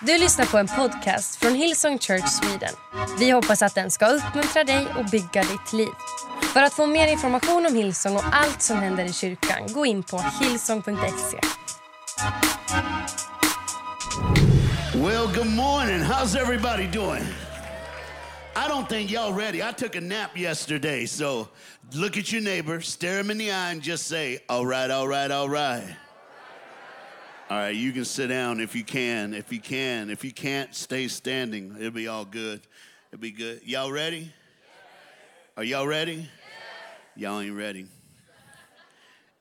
Du lyssnar på en podcast från Hillsong Church Sweden. Vi hoppas att den ska uppmuntra dig och bygga ditt liv. För att få mer information om Hillsong och allt som händer i kyrkan, gå in på hillsong.se. Well, good morning. How's everybody doing? I don't think y'all ready. I took a nap yesterday, so look at your neighbor, stare him in the eye, and just say, All right, all right, all right. All right, you can sit down if you can. If you can. If you can't, stay standing. It'll be all good. It'll be good. Y'all ready? Are y'all ready? Y'all ain't ready.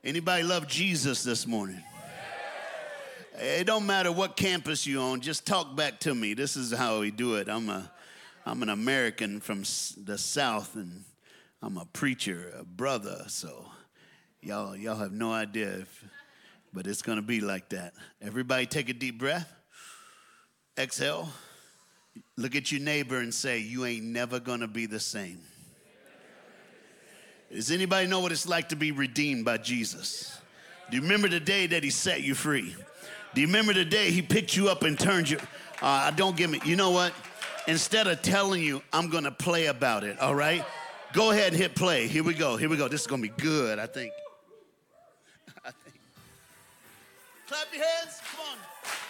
Anybody love Jesus this morning? It don't matter what campus you on, just talk back to me. This is how we do it. I'm a I'm an American from the South and I'm a preacher, a brother, so y'all y'all have no idea if but it's going to be like that. Everybody take a deep breath. Exhale. Look at your neighbor and say, You ain't never going to be the same. Does anybody know what it's like to be redeemed by Jesus? Do you remember the day that he set you free? Do you remember the day he picked you up and turned you? Uh, don't give me, you know what? Instead of telling you, I'm going to play about it, all right? Go ahead and hit play. Here we go. Here we go. This is going to be good, I think. I think. Clap your hands. Come on.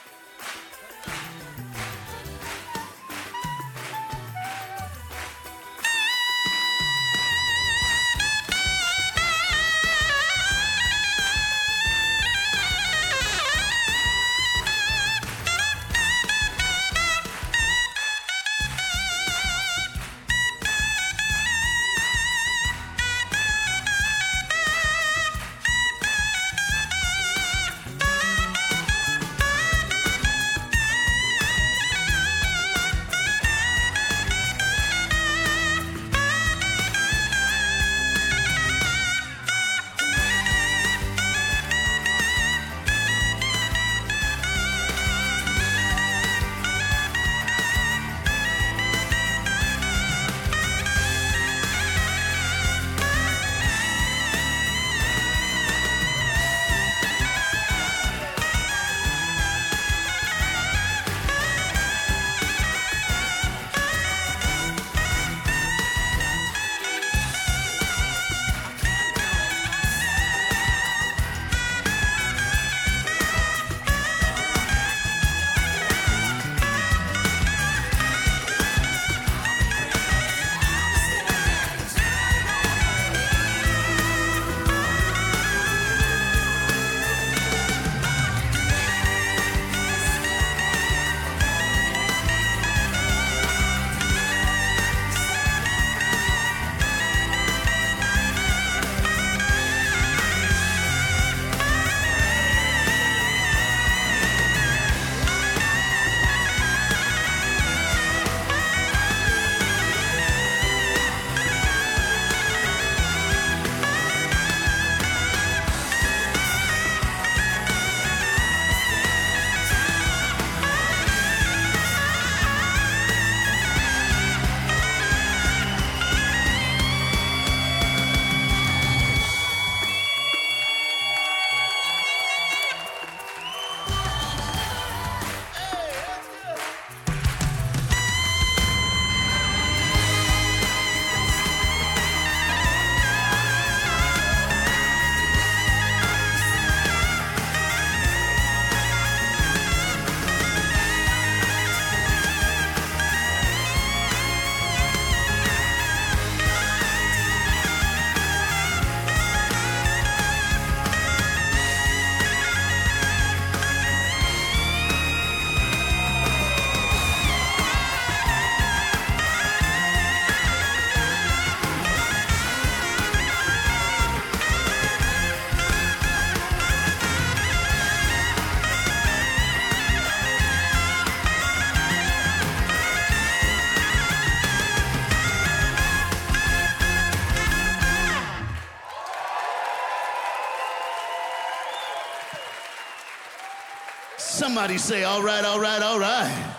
Somebody say, all right, all right, all right.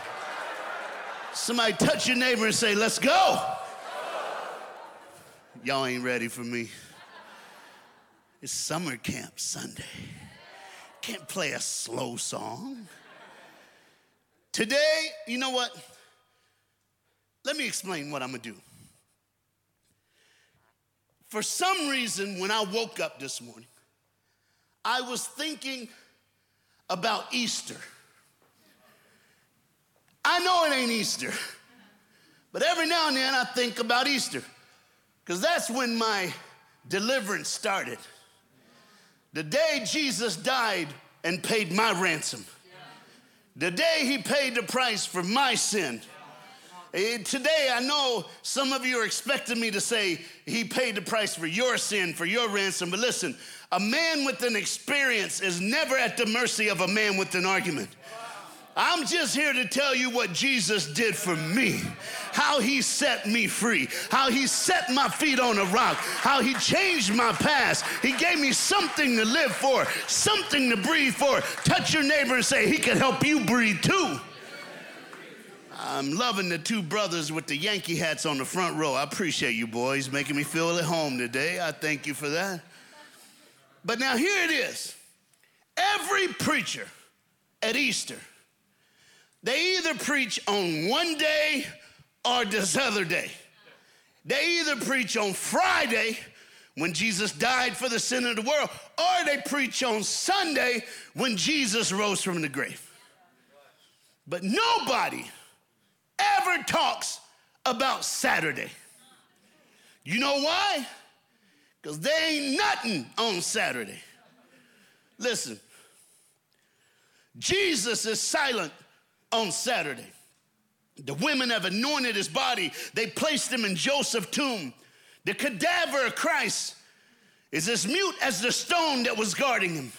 Somebody touch your neighbor and say, let's go. Y'all ain't ready for me. It's summer camp Sunday. Can't play a slow song. Today, you know what? Let me explain what I'm gonna do. For some reason, when I woke up this morning, I was thinking about Easter. I know it ain't Easter, but every now and then I think about Easter because that's when my deliverance started. The day Jesus died and paid my ransom. The day he paid the price for my sin. Eh, Today, I know some of you are expecting me to say he paid the price for your sin, for your ransom. But listen, a man with an experience is never at the mercy of a man with an argument. I'm just here to tell you what Jesus did for me, how he set me free, how he set my feet on a rock, how he changed my past. He gave me something to live for, something to breathe for. Touch your neighbor and say, He can help you breathe too. I'm loving the two brothers with the Yankee hats on the front row. I appreciate you boys making me feel at home today. I thank you for that. But now here it is. Every preacher at Easter they either preach on one day or this other day. They either preach on Friday when Jesus died for the sin of the world, or they preach on Sunday when Jesus rose from the grave. But nobody ever talks about Saturday. You know why? Because there ain't nothing on Saturday. Listen, Jesus is silent on Saturday. The women have anointed his body. They placed him in Joseph's tomb. The cadaver of Christ is as mute as the stone that was guarding him.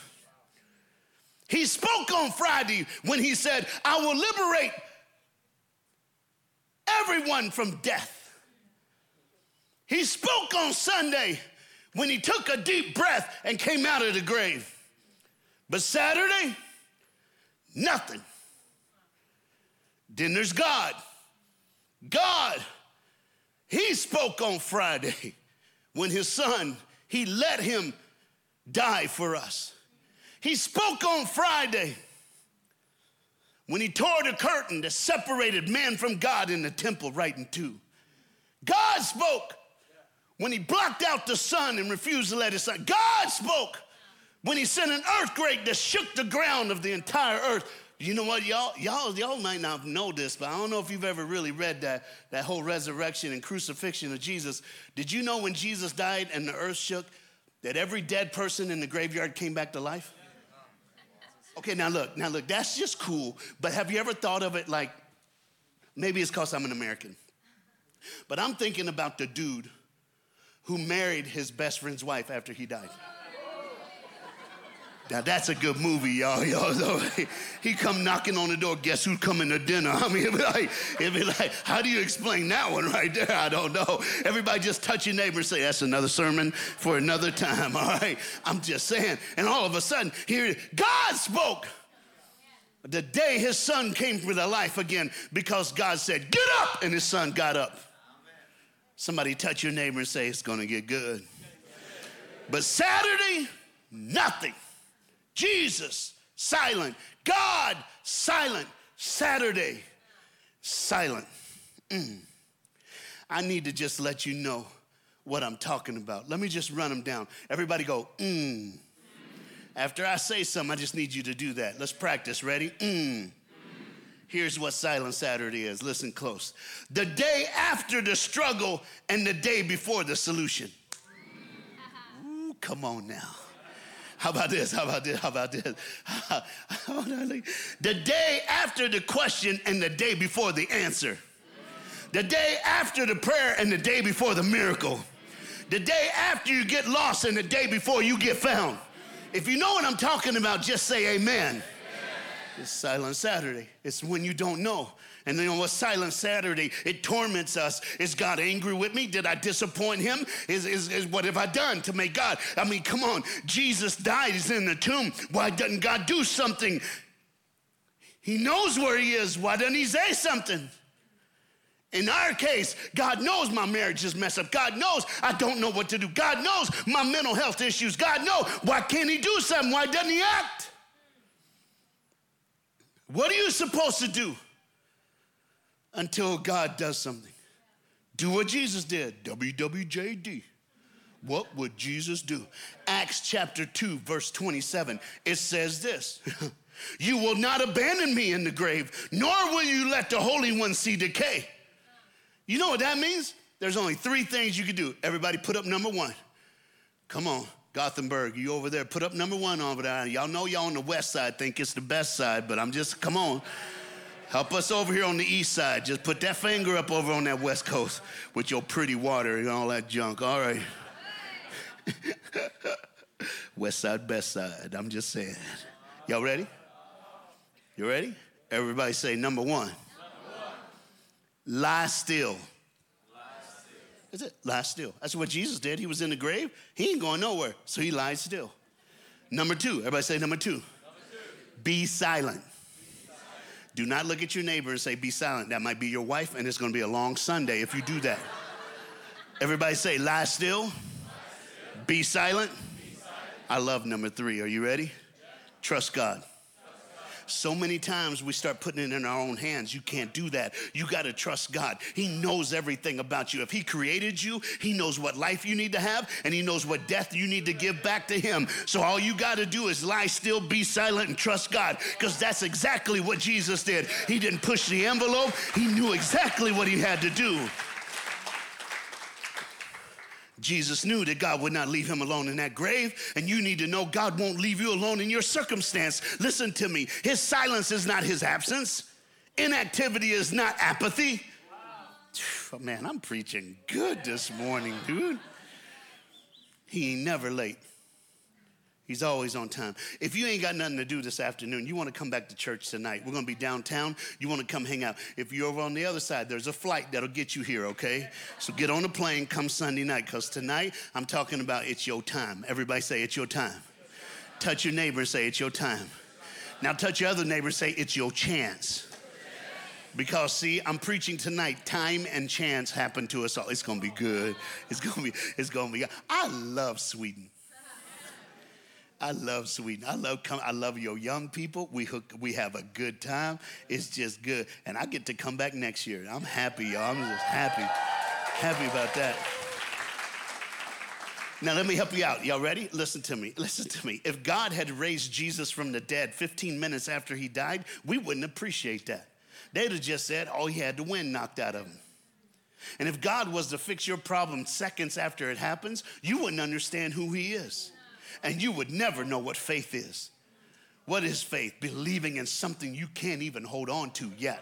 He spoke on Friday when he said, I will liberate everyone from death. He spoke on Sunday when he took a deep breath and came out of the grave. But Saturday, nothing. Then there's God. God, He spoke on Friday when His Son, He let Him die for us. He spoke on Friday when He tore the curtain that separated man from God in the temple right in two. God spoke when He blocked out the sun and refused to let His son. God spoke when He sent an earthquake that shook the ground of the entire earth. You know what, y'all, y'all, y'all might not know this, but I don't know if you've ever really read that, that whole resurrection and crucifixion of Jesus. Did you know when Jesus died and the earth shook, that every dead person in the graveyard came back to life? Okay, now look, now look, that's just cool, but have you ever thought of it like, maybe it's because I'm an American, but I'm thinking about the dude who married his best friend's wife after he died. Now that's a good movie, y'all. Y'all, he come knocking on the door. Guess who's coming to dinner? I mean, it'd be like, it'd be like, how do you explain that one right there? I don't know. Everybody just touch your neighbor and say, that's another sermon for another time. All right, I'm just saying. And all of a sudden, here God spoke. The day his son came to life again, because God said, "Get up," and his son got up. Somebody touch your neighbor and say, "It's going to get good." But Saturday, nothing. Jesus, silent. God, silent. Saturday, silent. Mm. I need to just let you know what I'm talking about. Let me just run them down. Everybody go, mm. After I say something, I just need you to do that. Let's practice. Ready? Mm. Here's what Silent Saturday is. Listen close. The day after the struggle and the day before the solution. Ooh, come on now. How about this? How about this? How about this? the day after the question and the day before the answer. The day after the prayer and the day before the miracle. The day after you get lost and the day before you get found. If you know what I'm talking about, just say amen. It's Silent Saturday. It's when you don't know. And then know what? Silent Saturday, it torments us. Is God angry with me? Did I disappoint him? Is, is, is what have I done to make God? I mean, come on. Jesus died. He's in the tomb. Why doesn't God do something? He knows where he is. Why doesn't he say something? In our case, God knows my marriage is messed up. God knows I don't know what to do. God knows my mental health issues. God knows. Why can't he do something? Why doesn't he act? What are you supposed to do? Until God does something. Do what Jesus did. WWJD. What would Jesus do? Acts chapter 2, verse 27. It says this You will not abandon me in the grave, nor will you let the Holy One see decay. You know what that means? There's only three things you can do. Everybody put up number one. Come on, Gothenburg, you over there, put up number one over there. Y'all know y'all on the west side think it's the best side, but I'm just, come on. Help us over here on the east side. Just put that finger up over on that west coast with your pretty water and all that junk. All right. west side, best side. I'm just saying. Y'all ready? You ready? Everybody say number one. Number one. Lie still. That's it. Lie still. That's what Jesus did. He was in the grave. He ain't going nowhere. So he lied still. Number two. Everybody say number two. Number two. Be silent. Do not look at your neighbor and say, Be silent. That might be your wife, and it's gonna be a long Sunday if you do that. Everybody say, Lie still. Lie still. Be, silent. be silent. I love number three. Are you ready? Yeah. Trust God. So many times we start putting it in our own hands. You can't do that. You got to trust God. He knows everything about you. If He created you, He knows what life you need to have, and He knows what death you need to give back to Him. So all you got to do is lie still, be silent, and trust God, because that's exactly what Jesus did. He didn't push the envelope, He knew exactly what He had to do. Jesus knew that God would not leave him alone in that grave, and you need to know God won't leave you alone in your circumstance. Listen to me. His silence is not his absence, inactivity is not apathy. Wow. Man, I'm preaching good this morning, dude. He ain't never late. He's always on time. If you ain't got nothing to do this afternoon, you want to come back to church tonight. We're going to be downtown. You want to come hang out. If you're over on the other side, there's a flight that'll get you here, okay? So get on a plane, come Sunday night, because tonight I'm talking about it's your time. Everybody say it's your time. Touch your neighbor and say it's your time. Now touch your other neighbor and say it's your chance. Because see, I'm preaching tonight. Time and chance happen to us all. It's gonna be good. It's gonna be. It's gonna be. I love Sweden. I love Sweden. I love come, I love your young people. We hook, we have a good time. It's just good. And I get to come back next year. I'm happy, y'all. I'm just happy. Happy about that. Now let me help you out. Y'all ready? Listen to me. Listen to me. If God had raised Jesus from the dead 15 minutes after he died, we wouldn't appreciate that. They'd have just said, "Oh, he had the wind knocked out of him." And if God was to fix your problem seconds after it happens, you wouldn't understand who he is and you would never know what faith is. What is faith? Believing in something you can't even hold on to yet,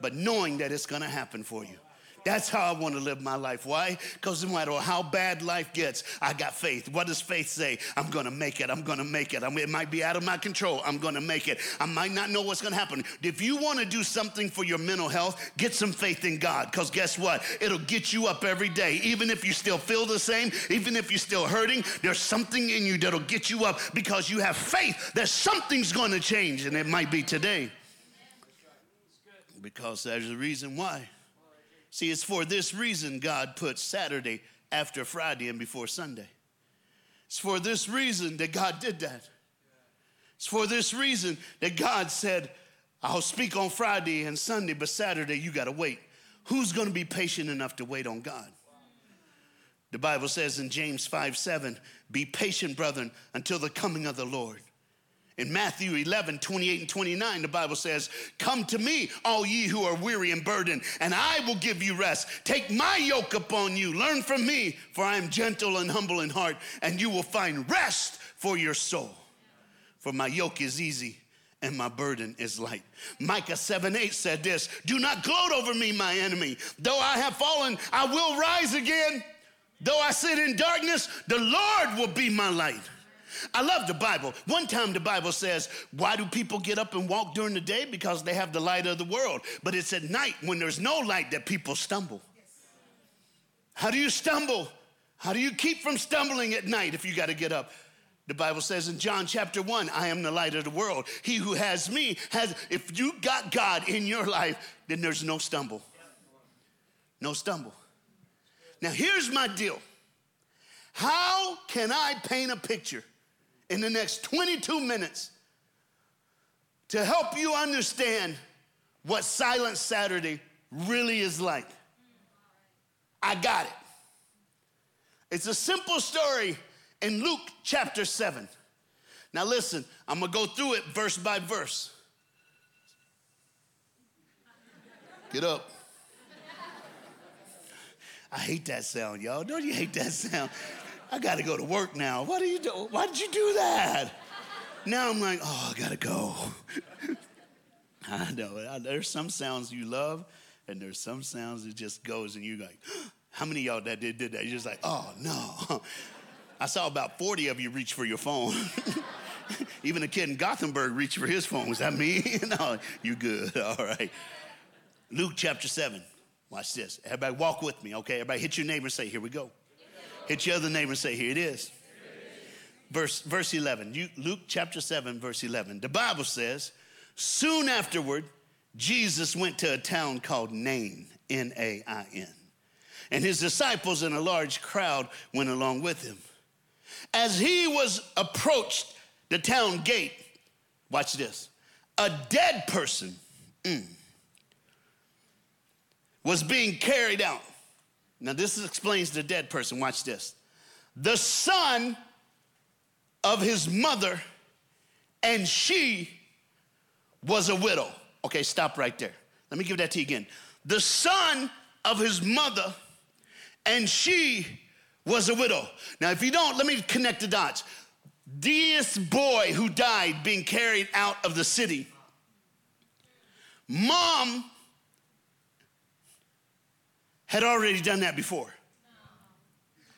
but knowing that it's gonna happen for you. That's how I want to live my life. Why? Because no matter how bad life gets, I got faith. What does faith say? I'm going to make it. I'm going to make it. I mean, it might be out of my control. I'm going to make it. I might not know what's going to happen. If you want to do something for your mental health, get some faith in God. Because guess what? It'll get you up every day. Even if you still feel the same, even if you're still hurting, there's something in you that'll get you up because you have faith that something's going to change, and it might be today. Because there's a reason why. See, it's for this reason God put Saturday after Friday and before Sunday. It's for this reason that God did that. It's for this reason that God said, I'll speak on Friday and Sunday, but Saturday you got to wait. Who's going to be patient enough to wait on God? The Bible says in James 5 7, be patient, brethren, until the coming of the Lord. In Matthew 11, 28 and 29, the Bible says, Come to me, all ye who are weary and burdened, and I will give you rest. Take my yoke upon you. Learn from me, for I am gentle and humble in heart, and you will find rest for your soul. For my yoke is easy and my burden is light. Micah 7 8 said this Do not gloat over me, my enemy. Though I have fallen, I will rise again. Though I sit in darkness, the Lord will be my light. I love the Bible. One time the Bible says, Why do people get up and walk during the day? Because they have the light of the world. But it's at night when there's no light that people stumble. How do you stumble? How do you keep from stumbling at night if you got to get up? The Bible says in John chapter 1, I am the light of the world. He who has me has, if you got God in your life, then there's no stumble. No stumble. Now, here's my deal. How can I paint a picture in the next 22 minutes to help you understand what Silent Saturday really is like. I got it. It's a simple story in Luke chapter 7. Now, listen, I'm gonna go through it verse by verse. Get up. I hate that sound, y'all. Don't you hate that sound? I gotta go to work now. What are you doing? Why did you do that? Now I'm like, oh, I gotta go. I know. There's some sounds you love, and there's some sounds that just goes, and you're like, how many y'all that did, did that? You're just like, oh no. I saw about 40 of you reach for your phone. Even a kid in Gothenburg reached for his phone. Was that me? no, you good. All right. Luke chapter 7. Watch this. Everybody walk with me, okay? Everybody hit your neighbor and say, here we go. Hit your other neighbor and say, here it is. Verse, verse 11. Luke chapter 7, verse 11. The Bible says, soon afterward, Jesus went to a town called Nain, N A I N. And his disciples and a large crowd went along with him. As he was approached the town gate, watch this, a dead person mm, was being carried out. Now, this explains the dead person. Watch this. The son of his mother, and she was a widow. Okay, stop right there. Let me give that to you again. The son of his mother, and she was a widow. Now, if you don't, let me connect the dots. This boy who died being carried out of the city, mom had already done that before.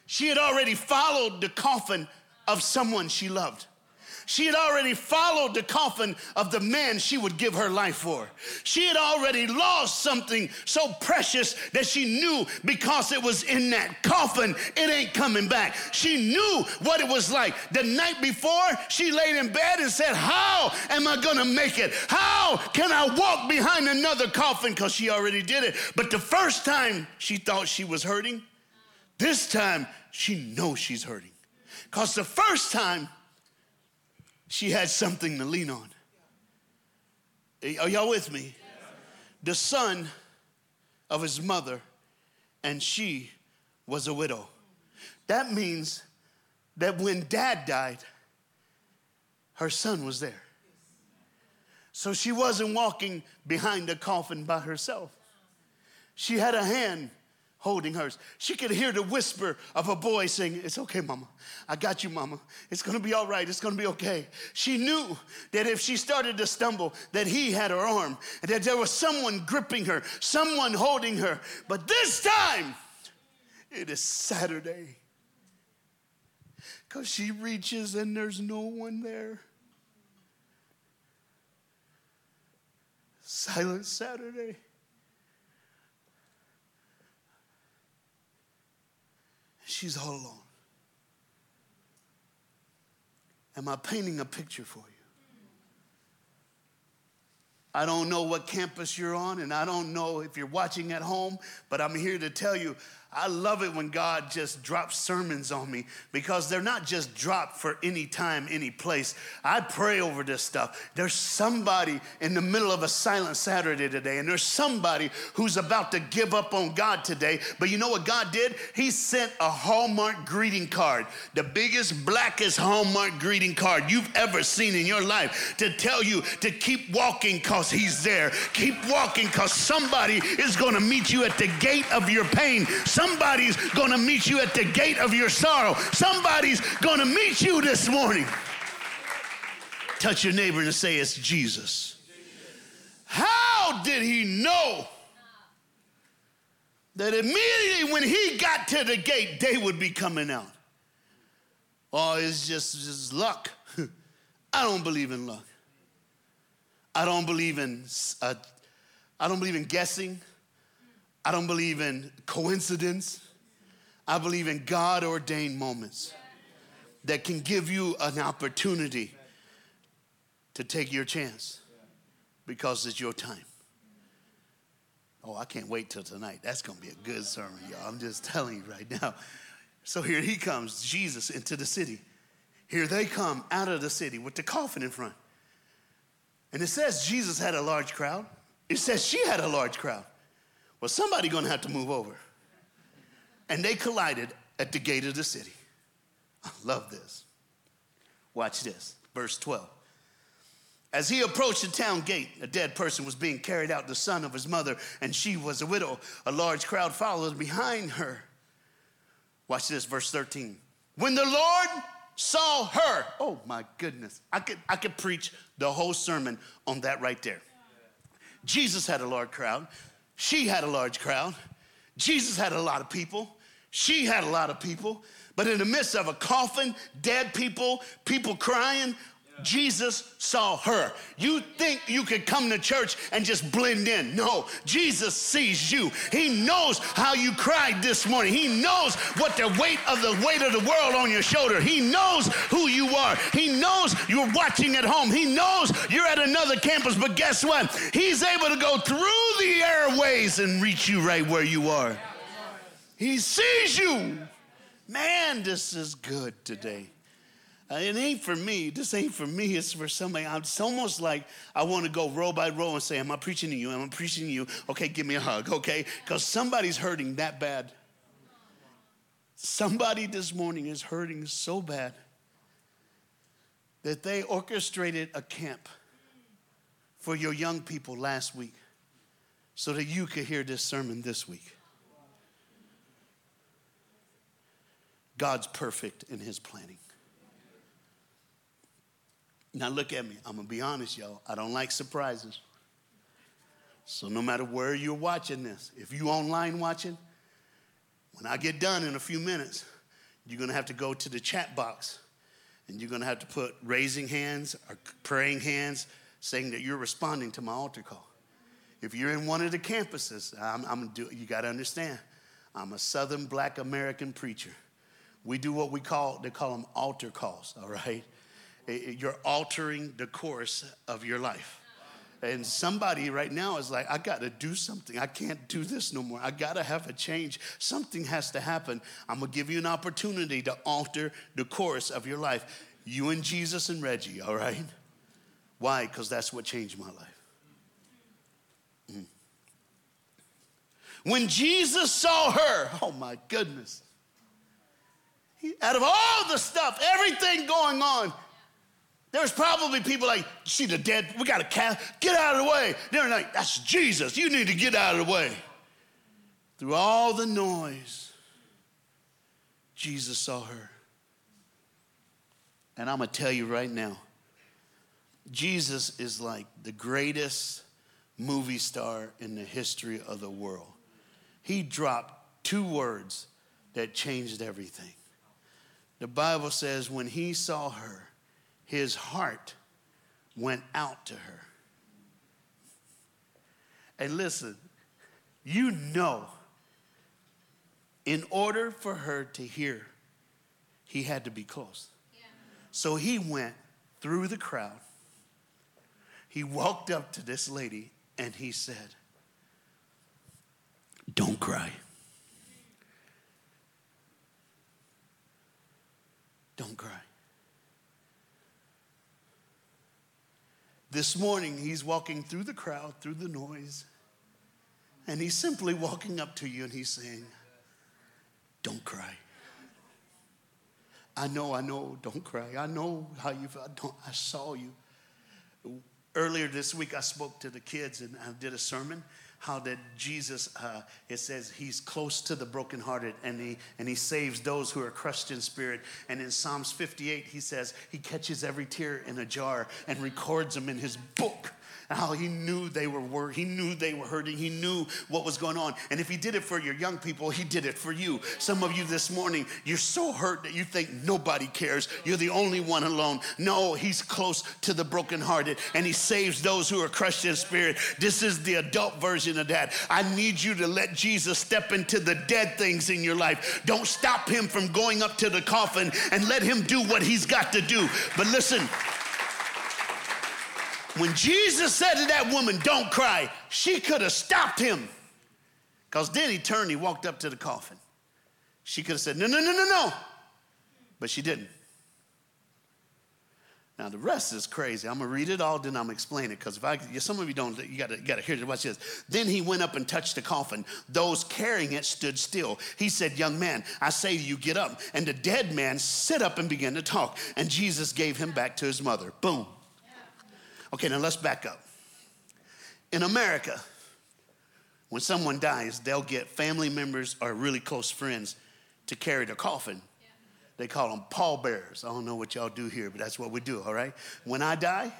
She had already followed the coffin of someone she loved. She had already followed the coffin of the man she would give her life for. She had already lost something so precious that she knew because it was in that coffin, it ain't coming back. She knew what it was like. The night before, she laid in bed and said, How am I gonna make it? How can I walk behind another coffin? Because she already did it. But the first time she thought she was hurting, this time she knows she's hurting. Because the first time, she had something to lean on. Are y'all with me? The son of his mother, and she was a widow. That means that when dad died, her son was there. So she wasn't walking behind a coffin by herself. She had a hand holding hers. She could hear the whisper of a boy saying, It's okay, mama. I got you, mama. It's gonna be all right. It's gonna be okay. She knew that if she started to stumble, that he had her arm, and that there was someone gripping her, someone holding her. But this time, it is Saturday. Because she reaches and there's no one there. Silent Saturday. She's all alone. Am I painting a picture for you? I don't know what campus you're on, and I don't know if you're watching at home, but I'm here to tell you I love it when God just drops sermons on me because they're not just dropped for any time, any place. I pray over this stuff. There's somebody in the middle of a silent Saturday today, and there's somebody who's about to give up on God today. But you know what God did? He sent a Hallmark greeting card, the biggest, blackest Hallmark greeting card you've ever seen in your life, to tell you to keep walking because He's there. Keep walking because somebody is going to meet you at the gate of your pain. Somebody's to meet you at the gate of your sorrow. Somebody's to meet you this morning. Touch your neighbor and say, It's Jesus. How did he know that immediately when he got to the gate, they would be coming out? Oh, it's just, just luck. I don't believe in luck. I don't believe in uh, I don't believe in guessing. I don't believe in coincidence. I believe in God ordained moments that can give you an opportunity to take your chance because it's your time. Oh, I can't wait till tonight. That's going to be a good sermon, y'all. I'm just telling you right now. So here he comes, Jesus, into the city. Here they come out of the city with the coffin in front. And it says Jesus had a large crowd. It says she had a large crowd. Well, somebody gonna have to move over. And they collided at the gate of the city. I love this. Watch this, verse 12. As he approached the town gate, a dead person was being carried out, the son of his mother, and she was a widow. A large crowd followed behind her. Watch this, verse 13. When the Lord saw her, oh my goodness, I could, I could preach the whole sermon on that right there. Jesus had a large crowd, she had a large crowd, Jesus had a lot of people, she had a lot of people, but in the midst of a coffin, dead people, people crying, Jesus saw her. You think you could come to church and just blend in. No, Jesus sees you. He knows how you cried this morning. He knows what the weight of the weight of the world on your shoulder. He knows who you are. He knows you're watching at home. He knows you're at another campus, but guess what? He's able to go through the airways and reach you right where you are. He sees you. Man, this is good today. It ain't for me. This ain't for me. It's for somebody. It's almost like I want to go row by row and say, Am I preaching to you? Am I preaching to you? Okay, give me a hug, okay? Because somebody's hurting that bad. Somebody this morning is hurting so bad that they orchestrated a camp for your young people last week so that you could hear this sermon this week. God's perfect in his planning. Now look at me. I'm gonna be honest, y'all. I don't like surprises. So no matter where you're watching this, if you online watching, when I get done in a few minutes, you're gonna have to go to the chat box and you're gonna have to put raising hands or praying hands saying that you're responding to my altar call. If you're in one of the campuses, I'm, I'm do, you gotta understand, I'm a Southern Black American preacher. We do what we call, they call them altar calls, all right? You're altering the course of your life. And somebody right now is like, I got to do something. I can't do this no more. I got to have a change. Something has to happen. I'm going to give you an opportunity to alter the course of your life. You and Jesus and Reggie, all right? Why? Because that's what changed my life. Mm. When Jesus saw her, oh my goodness, he, out of all the stuff, everything going on, there's probably people like, see the dead, we got a cat, get out of the way. They're like, that's Jesus, you need to get out of the way. Through all the noise, Jesus saw her. And I'm gonna tell you right now, Jesus is like the greatest movie star in the history of the world. He dropped two words that changed everything. The Bible says, when he saw her, his heart went out to her. And listen, you know, in order for her to hear, he had to be close. Yeah. So he went through the crowd. He walked up to this lady and he said, Don't cry. Don't cry. This morning, he's walking through the crowd, through the noise, and he's simply walking up to you and he's saying, Don't cry. I know, I know, don't cry. I know how you felt. I saw you. Earlier this week, I spoke to the kids and I did a sermon how that Jesus, uh, it says he's close to the brokenhearted and he, and he saves those who are crushed in spirit. And in Psalms 58, he says he catches every tear in a jar and records them in his book how he knew they were worried, he knew they were hurting, he knew what was going on. And if he did it for your young people, he did it for you. Some of you this morning, you're so hurt that you think nobody cares. You're the only one alone. No, he's close to the brokenhearted and he saves those who are crushed in spirit. This is the adult version of that. I need you to let Jesus step into the dead things in your life. Don't stop him from going up to the coffin and let him do what he's got to do. But listen, when Jesus said to that woman, Don't cry, she could have stopped him. Because then he turned, he walked up to the coffin. She could have said, No, no, no, no, no. But she didn't. Now the rest is crazy. I'm gonna read it all, then I'm gonna explain it because if I, some of you don't, you gotta, you gotta hear it. Watch this. Then he went up and touched the coffin. Those carrying it stood still. He said, "Young man, I say to you, get up." And the dead man sit up and began to talk. And Jesus gave him back to his mother. Boom. Okay, now let's back up. In America, when someone dies, they'll get family members or really close friends to carry the coffin they call them pallbearers. I don't know what y'all do here, but that's what we do, all right? When I die,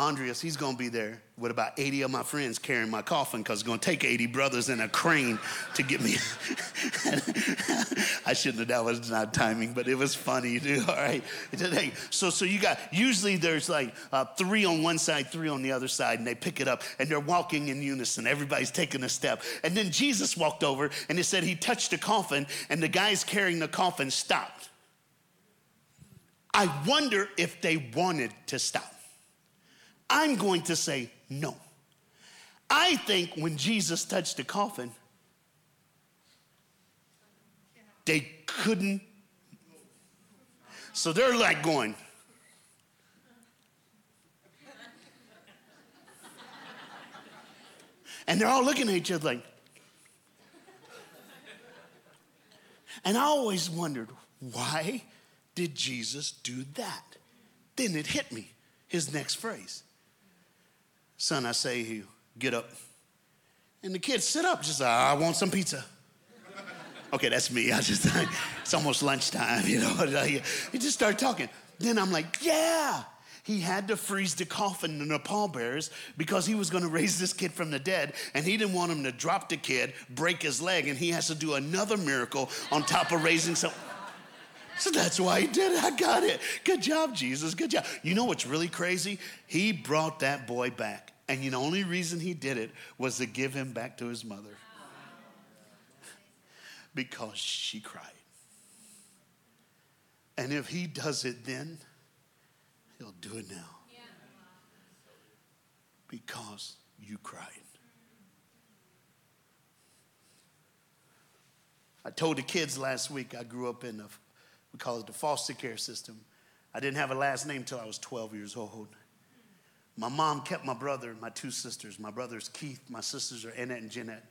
Andreas, he's gonna be there with about 80 of my friends carrying my coffin because it's gonna take 80 brothers and a crane to get me. I shouldn't have, that was not timing, but it was funny, dude, all right? So, so you got, usually there's like uh, three on one side, three on the other side, and they pick it up and they're walking in unison. Everybody's taking a step. And then Jesus walked over and it said he touched the coffin and the guys carrying the coffin stopped. I wonder if they wanted to stop. I'm going to say no. I think when Jesus touched the coffin, they couldn't. So they're like going, and they're all looking at each other like, and I always wondered why did Jesus do that? Then it hit me, his next phrase. Son, I say you, get up. And the kids sit up, just, I want some pizza. Okay, that's me. I just, it's almost lunchtime, you know. Uh, you just start talking. Then I'm like, yeah. He had to freeze the coffin and the pallbearers because he was going to raise this kid from the dead, and he didn't want him to drop the kid, break his leg, and he has to do another miracle on top of raising some. So that's why he did it. I got it. Good job, Jesus. Good job. You know what's really crazy? He brought that boy back. And the only reason he did it was to give him back to his mother. Because she cried. And if he does it then, he'll do it now. Because you cried. I told the kids last week I grew up in a we call it the foster care system. I didn't have a last name till I was 12 years old. My mom kept my brother and my two sisters. My brother's Keith, my sisters are Annette and Jeanette.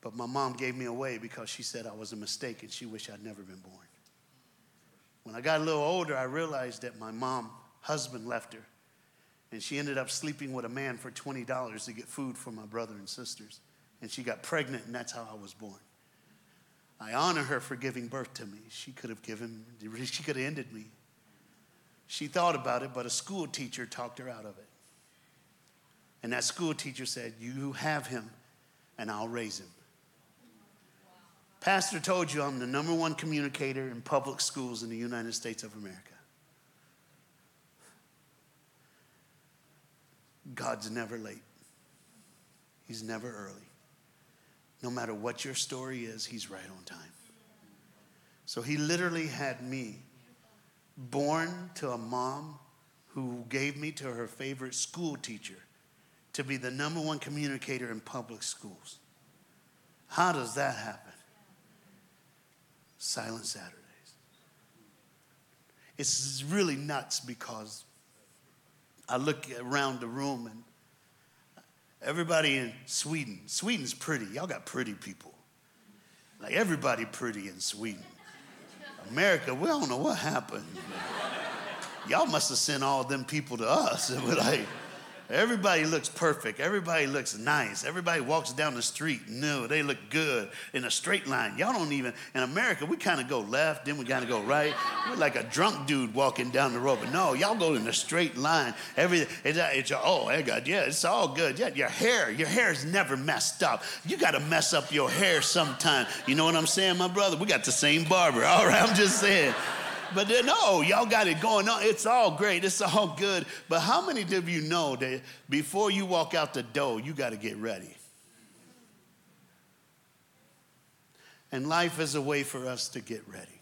But my mom gave me away because she said I was a mistake and she wished I'd never been born. When I got a little older, I realized that my mom, husband left her, and she ended up sleeping with a man for $20 to get food for my brother and sisters. And she got pregnant, and that's how I was born. I honor her for giving birth to me. She could have given, she could have ended me. She thought about it, but a school teacher talked her out of it. And that school teacher said, You have him, and I'll raise him. Pastor told you I'm the number one communicator in public schools in the United States of America. God's never late, He's never early. No matter what your story is, he's right on time. So he literally had me born to a mom who gave me to her favorite school teacher to be the number one communicator in public schools. How does that happen? Silent Saturdays. It's really nuts because I look around the room and Everybody in Sweden, Sweden's pretty. Y'all got pretty people. Like everybody pretty in Sweden. America, we don't know what happened. Y'all must have sent all them people to us. And we're like, Everybody looks perfect. Everybody looks nice. Everybody walks down the street. No, they look good in a straight line. Y'all don't even, in America, we kind of go left, then we kind of go right. We're like a drunk dude walking down the road. But no, y'all go in a straight line. Everything, it's, it's oh, God, yeah, it's all good. Yeah, your hair, your hair is never messed up. You got to mess up your hair sometime. You know what I'm saying, my brother? We got the same barber. All right, I'm just saying. But then, no, y'all got it going on. It's all great. It's all good. But how many of you know that before you walk out the door, you got to get ready? And life is a way for us to get ready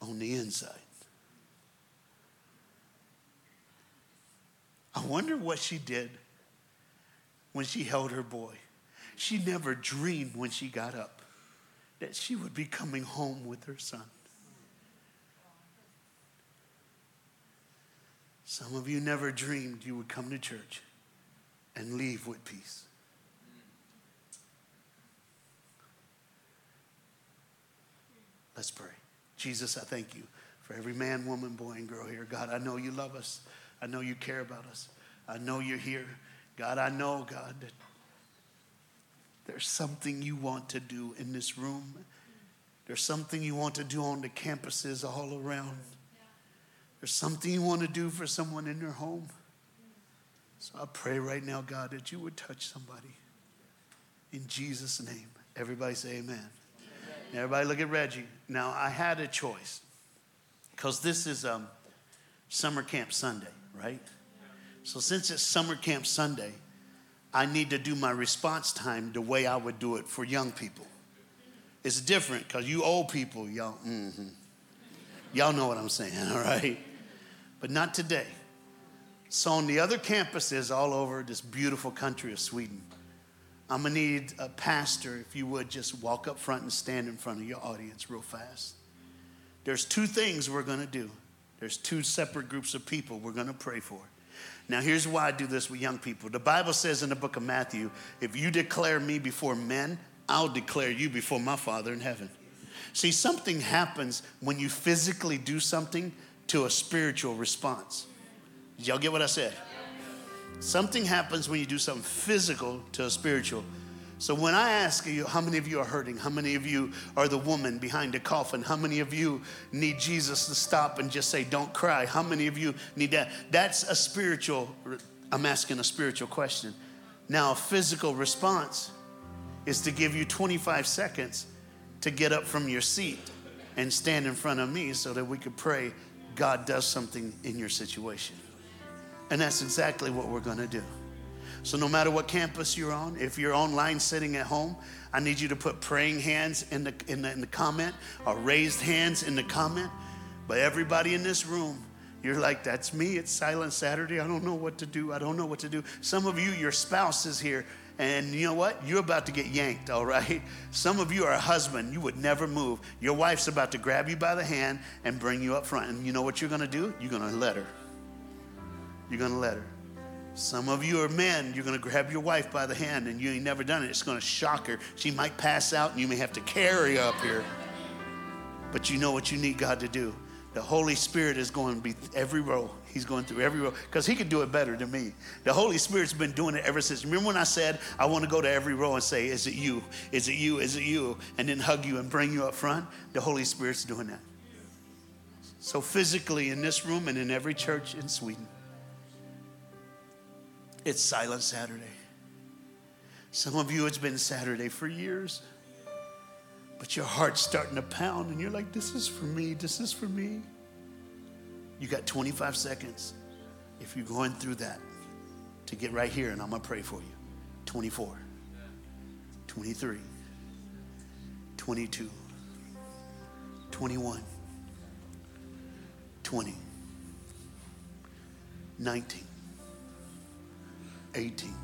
on the inside. I wonder what she did when she held her boy. She never dreamed when she got up that she would be coming home with her son. Some of you never dreamed you would come to church and leave with peace. Let's pray. Jesus, I thank you for every man, woman, boy, and girl here. God, I know you love us. I know you care about us. I know you're here. God, I know, God, that there's something you want to do in this room. There's something you want to do on the campuses all around. There's something you want to do for someone in their home. So I pray right now, God, that you would touch somebody. In Jesus' name. Everybody say amen. Everybody look at Reggie. Now, I had a choice because this is um, Summer Camp Sunday, right? So, since it's Summer Camp Sunday, I need to do my response time the way I would do it for young people. It's different because you old people, y'all, mm-hmm. y'all know what I'm saying, all right? But not today. So, on the other campuses all over this beautiful country of Sweden, I'm gonna need a pastor, if you would, just walk up front and stand in front of your audience real fast. There's two things we're gonna do. There's two separate groups of people we're gonna pray for. Now, here's why I do this with young people. The Bible says in the book of Matthew, if you declare me before men, I'll declare you before my Father in heaven. See, something happens when you physically do something to a spiritual response. Did y'all get what I said? Something happens when you do something physical to a spiritual. So when I ask you, how many of you are hurting? How many of you are the woman behind the coffin? How many of you need Jesus to stop and just say, don't cry? How many of you need that? That's a spiritual, I'm asking a spiritual question. Now, a physical response is to give you 25 seconds to get up from your seat and stand in front of me so that we could pray God does something in your situation. And that's exactly what we're going to do. So, no matter what campus you're on, if you're online sitting at home, I need you to put praying hands in the, in the, in the comment or raised hands in the comment. But everybody in this room, you're like, that's me. It's Silent Saturday. I don't know what to do. I don't know what to do. Some of you, your spouse is here, and you know what? You're about to get yanked, all right? Some of you are a husband. You would never move. Your wife's about to grab you by the hand and bring you up front. And you know what you're going to do? You're going to let her. You're going to let her. Some of you are men, you're going to grab your wife by the hand and you ain't never done it. It's going to shock her. She might pass out and you may have to carry up here. But you know what you need God to do. The Holy Spirit is going to be every row. He's going through every row because he can do it better than me. The Holy Spirit's been doing it ever since. Remember when I said I want to go to every row and say, Is it you? Is it you? Is it you? And then hug you and bring you up front? The Holy Spirit's doing that. So, physically in this room and in every church in Sweden, it's Silent Saturday. Some of you, it's been Saturday for years, but your heart's starting to pound, and you're like, This is for me, this is for me. You got 25 seconds if you're going through that to get right here, and I'm gonna pray for you. 24, 23, 22, 21, 20, 19. 18,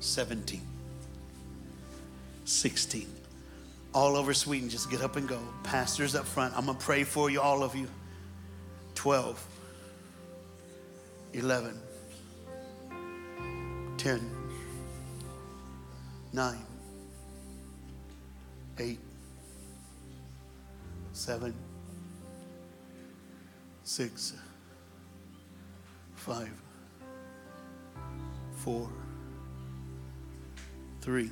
17, 16. All over Sweden, just get up and go. Pastors up front, I'm gonna pray for you, all of you. 12, 11, 10, 9, 8, 7, 6, 5, four, three.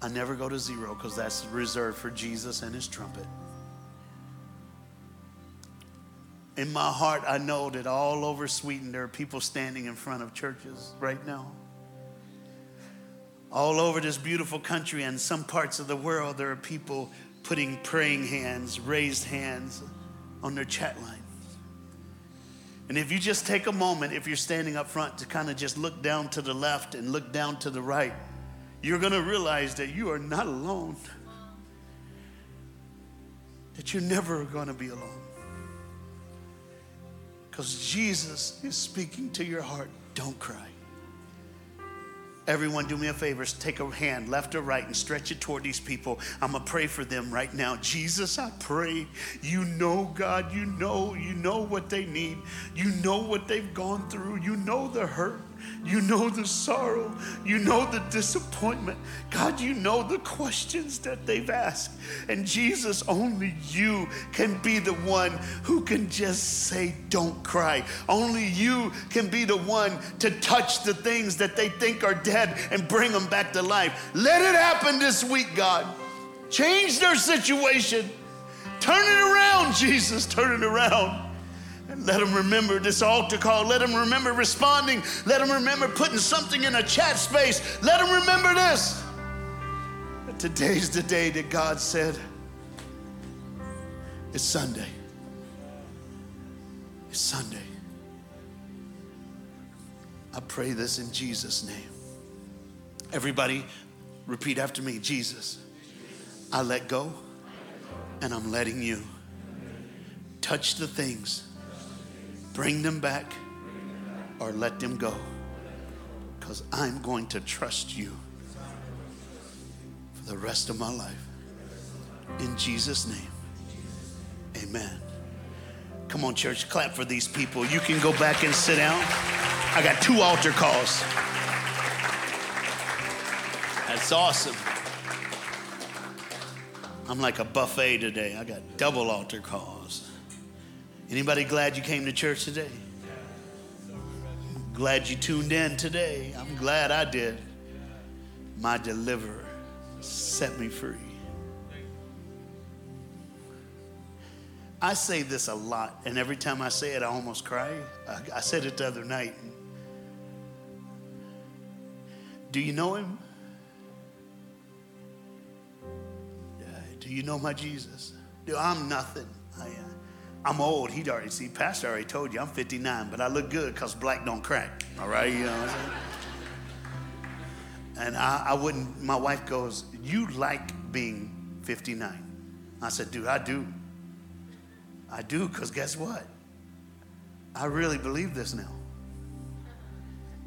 I never go to zero because that's reserved for Jesus and his trumpet. In my heart, I know that all over Sweden there are people standing in front of churches right now. All over this beautiful country and some parts of the world, there are people putting praying hands, raised hands on their chat line. And if you just take a moment, if you're standing up front, to kind of just look down to the left and look down to the right, you're going to realize that you are not alone. That you're never going to be alone. Because Jesus is speaking to your heart. Don't cry. Everyone, do me a favor. Take a hand, left or right, and stretch it toward these people. I'm going to pray for them right now. Jesus, I pray. You know, God, you know, you know what they need. You know what they've gone through. You know the hurt. You know the sorrow. You know the disappointment. God, you know the questions that they've asked. And Jesus, only you can be the one who can just say, Don't cry. Only you can be the one to touch the things that they think are dead and bring them back to life. Let it happen this week, God. Change their situation. Turn it around, Jesus. Turn it around. Let them remember this altar call. Let them remember responding. Let them remember putting something in a chat space. Let them remember this. Today's the day that God said, it's Sunday. It's Sunday. I pray this in Jesus' name. Everybody, repeat after me Jesus, I let go and I'm letting you touch the things Bring them back or let them go. Because I'm going to trust you for the rest of my life. In Jesus' name, amen. Come on, church, clap for these people. You can go back and sit down. I got two altar calls. That's awesome. I'm like a buffet today. I got double altar calls. Anybody glad you came to church today? Glad you tuned in today. I'm glad I did. My deliverer set me free. I say this a lot, and every time I say it, I almost cry. I, I said it the other night. Do you know him? Do you know my Jesus? Do I'm nothing. I am. I'm old. He'd already see. Pastor already told you I'm 59, but I look good because black don't crack. All right, you know. What I'm saying? And I, I wouldn't. My wife goes, "You like being 59?" I said, "Dude, I do. I do, because guess what? I really believe this now."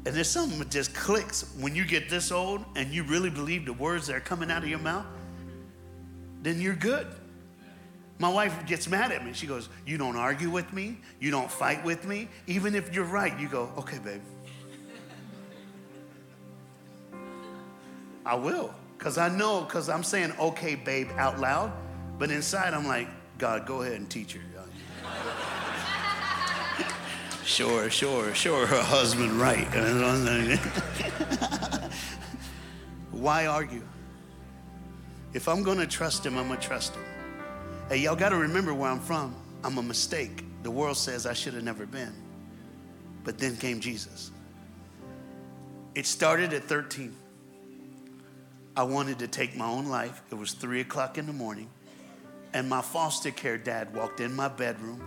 And there's something that just clicks when you get this old and you really believe the words that are coming out of your mouth. Then you're good. My wife gets mad at me. She goes, You don't argue with me. You don't fight with me. Even if you're right, you go, Okay, babe. I will. Because I know, because I'm saying, Okay, babe, out loud. But inside, I'm like, God, go ahead and teach her. sure, sure, sure, her husband right. Why argue? If I'm going to trust him, I'm going to trust him. Hey, y'all got to remember where I'm from. I'm a mistake. The world says I should have never been. But then came Jesus. It started at 13. I wanted to take my own life. It was three o'clock in the morning. And my foster care dad walked in my bedroom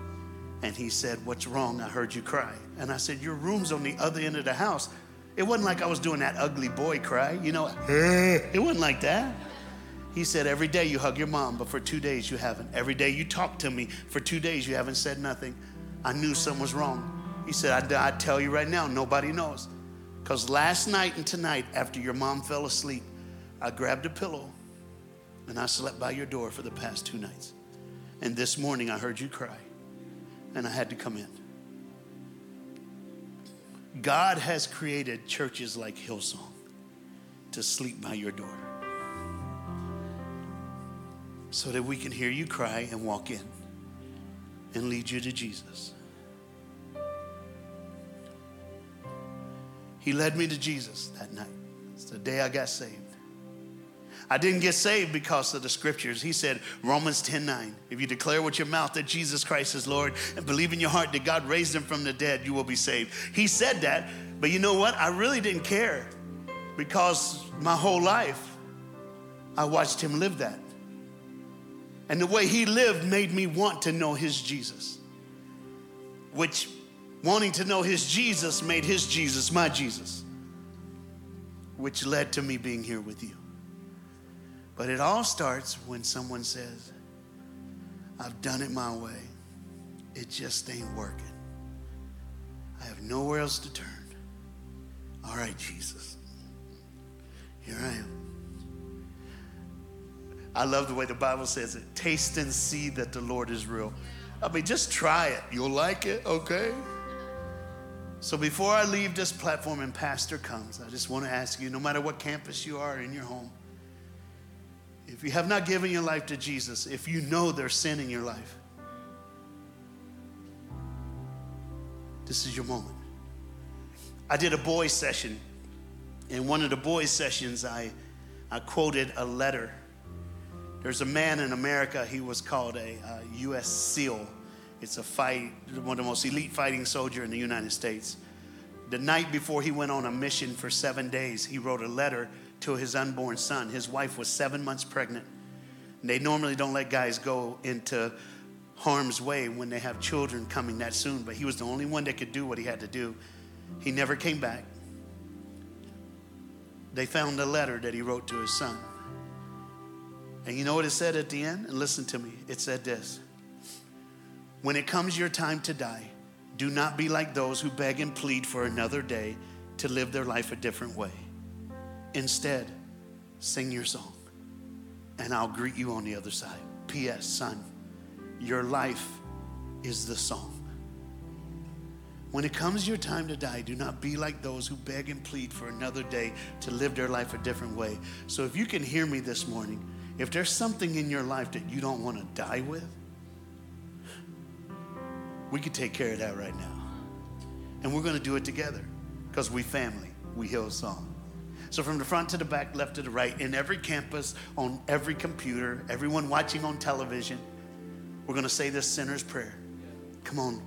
and he said, What's wrong? I heard you cry. And I said, Your room's on the other end of the house. It wasn't like I was doing that ugly boy cry, you know, it wasn't like that. He said, Every day you hug your mom, but for two days you haven't. Every day you talk to me, for two days you haven't said nothing. I knew something was wrong. He said, I, I tell you right now, nobody knows. Because last night and tonight, after your mom fell asleep, I grabbed a pillow and I slept by your door for the past two nights. And this morning I heard you cry and I had to come in. God has created churches like Hillsong to sleep by your door so that we can hear you cry and walk in and lead you to Jesus. He led me to Jesus that night. It's the day I got saved. I didn't get saved because of the scriptures. He said, Romans 10 9, if you declare with your mouth that Jesus Christ is Lord and believe in your heart that God raised him from the dead, you will be saved. He said that, but you know what? I really didn't care because my whole life I watched him live that. And the way he lived made me want to know his Jesus, which wanting to know his Jesus made his Jesus my Jesus, which led to me being here with you. But it all starts when someone says, I've done it my way, it just ain't working. I have nowhere else to turn. All right, Jesus, Here I am. I love the way the Bible says it taste and see that the Lord is real. I mean, just try it. You'll like it, okay? So before I leave this platform and Pastor comes, I just want to ask you no matter what campus you are in your home, if you have not given your life to Jesus, if you know there's sin in your life, this is your moment. I did a boys' session. In one of the boys' sessions, I, I quoted a letter. There's a man in America, he was called a uh, U.S. SEAL. It's a fight, one of the most elite fighting soldier in the United States. The night before he went on a mission for seven days, he wrote a letter to his unborn son. His wife was seven months pregnant. They normally don't let guys go into harm's way when they have children coming that soon, but he was the only one that could do what he had to do. He never came back. They found a letter that he wrote to his son. And you know what it said at the end? And listen to me. It said this When it comes your time to die, do not be like those who beg and plead for another day to live their life a different way. Instead, sing your song, and I'll greet you on the other side. P.S. Son, your life is the song. When it comes your time to die, do not be like those who beg and plead for another day to live their life a different way. So, if you can hear me this morning, if there's something in your life that you don't want to die with, we could take care of that right now. And we're going to do it together because we family, we Hillsong. So from the front to the back, left to the right, in every campus, on every computer, everyone watching on television, we're going to say this sinner's prayer. Come on.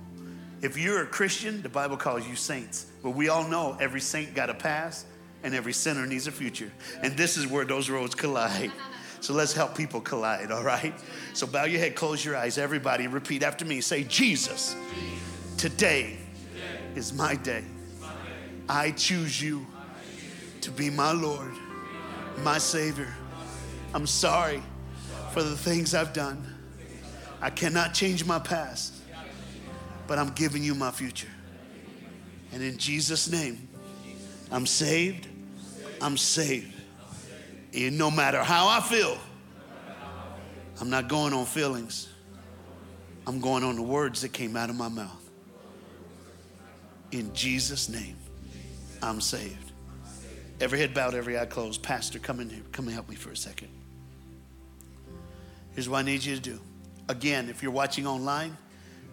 If you're a Christian, the Bible calls you saints. But we all know every saint got a past and every sinner needs a future. And this is where those roads collide. So let's help people collide, all right? So bow your head, close your eyes. Everybody, repeat after me. Say, Jesus, today is my day. I choose you to be my Lord, my Savior. I'm sorry for the things I've done. I cannot change my past, but I'm giving you my future. And in Jesus' name, I'm saved. I'm saved. And no matter how I feel, I'm not going on feelings. I'm going on the words that came out of my mouth. In Jesus' name, I'm saved. Every head bowed, every eye closed. Pastor, come in here. Come and help me for a second. Here's what I need you to do. Again, if you're watching online,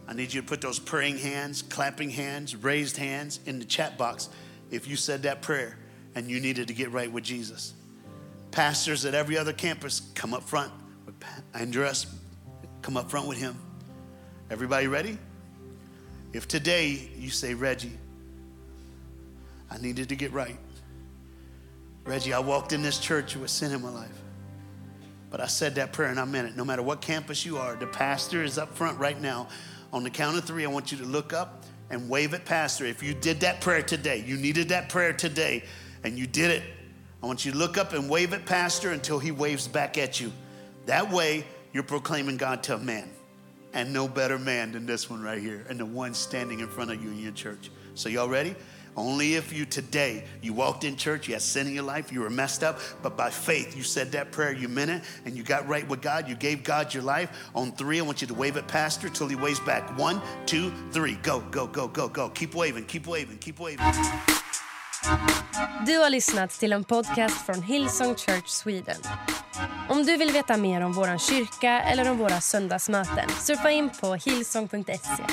I need you to put those praying hands, clapping hands, raised hands in the chat box if you said that prayer and you needed to get right with Jesus. Pastors at every other campus, come up front with Andres, come up front with him. Everybody ready? If today you say, Reggie, I needed to get right. Reggie, I walked in this church with sin in my life. But I said that prayer and I meant it. No matter what campus you are, the pastor is up front right now. On the count of three, I want you to look up and wave at Pastor. If you did that prayer today, you needed that prayer today, and you did it, I want you to look up and wave at Pastor until he waves back at you. That way, you're proclaiming God to a man. And no better man than this one right here, and the one standing in front of you in your church. So, y'all ready? Only if you today, you walked in church, you had sin in your life, you were messed up, but by faith, you said that prayer, you meant it, and you got right with God, you gave God your life. On three, I want you to wave at Pastor till he waves back. One, two, three. Go, go, go, go, go. Keep waving, keep waving, keep waving. Du har lyssnat till en podcast från Hillsong Church Sweden. Om du vill veta mer om vår kyrka eller om våra söndagsmöten surfa in på hillsong.se.